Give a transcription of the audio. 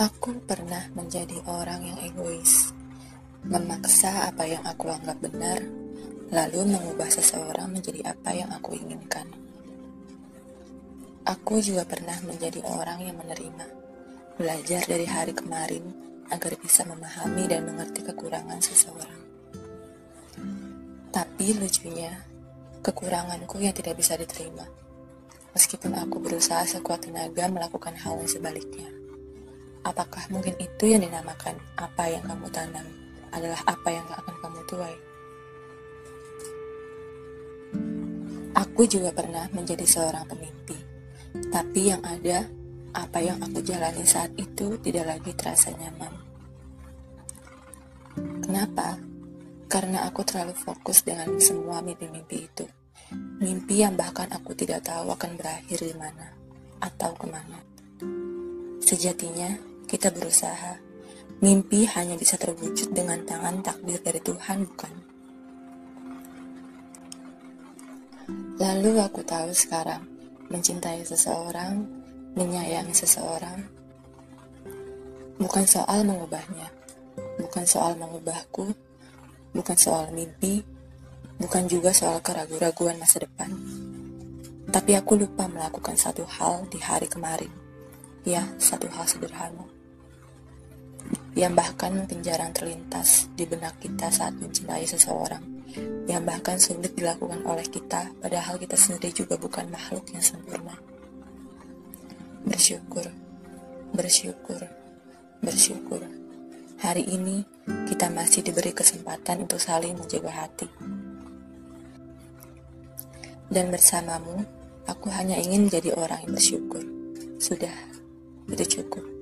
Aku pernah menjadi orang yang egois, memaksa apa yang aku anggap benar, lalu mengubah seseorang menjadi apa yang aku inginkan. Aku juga pernah menjadi orang yang menerima, belajar dari hari kemarin agar bisa memahami dan mengerti kekurangan seseorang. Tapi lucunya, kekuranganku yang tidak bisa diterima, meskipun aku berusaha sekuat tenaga melakukan hal yang sebaliknya. Apakah mungkin itu yang dinamakan apa yang kamu tanam adalah apa yang akan kamu tuai? Aku juga pernah menjadi seorang pemimpi, tapi yang ada, apa yang aku jalani saat itu tidak lagi terasa nyaman. Kenapa? Karena aku terlalu fokus dengan semua mimpi-mimpi itu. Mimpi yang bahkan aku tidak tahu akan berakhir di mana atau ke mana. Sejatinya, kita berusaha. Mimpi hanya bisa terwujud dengan tangan takdir dari Tuhan, bukan? Lalu aku tahu sekarang, mencintai seseorang, menyayangi seseorang, bukan soal mengubahnya, bukan soal mengubahku, bukan soal mimpi, bukan juga soal keraguan-raguan masa depan. Tapi aku lupa melakukan satu hal di hari kemarin. Ya, satu hal sederhana yang bahkan mungkin jarang terlintas di benak kita saat mencintai seseorang, yang bahkan sulit dilakukan oleh kita, padahal kita sendiri juga bukan makhluk yang sempurna. Bersyukur, bersyukur, bersyukur. Hari ini kita masih diberi kesempatan untuk saling menjaga hati. Dan bersamamu, aku hanya ingin menjadi orang yang bersyukur. Sudah, itu cukup.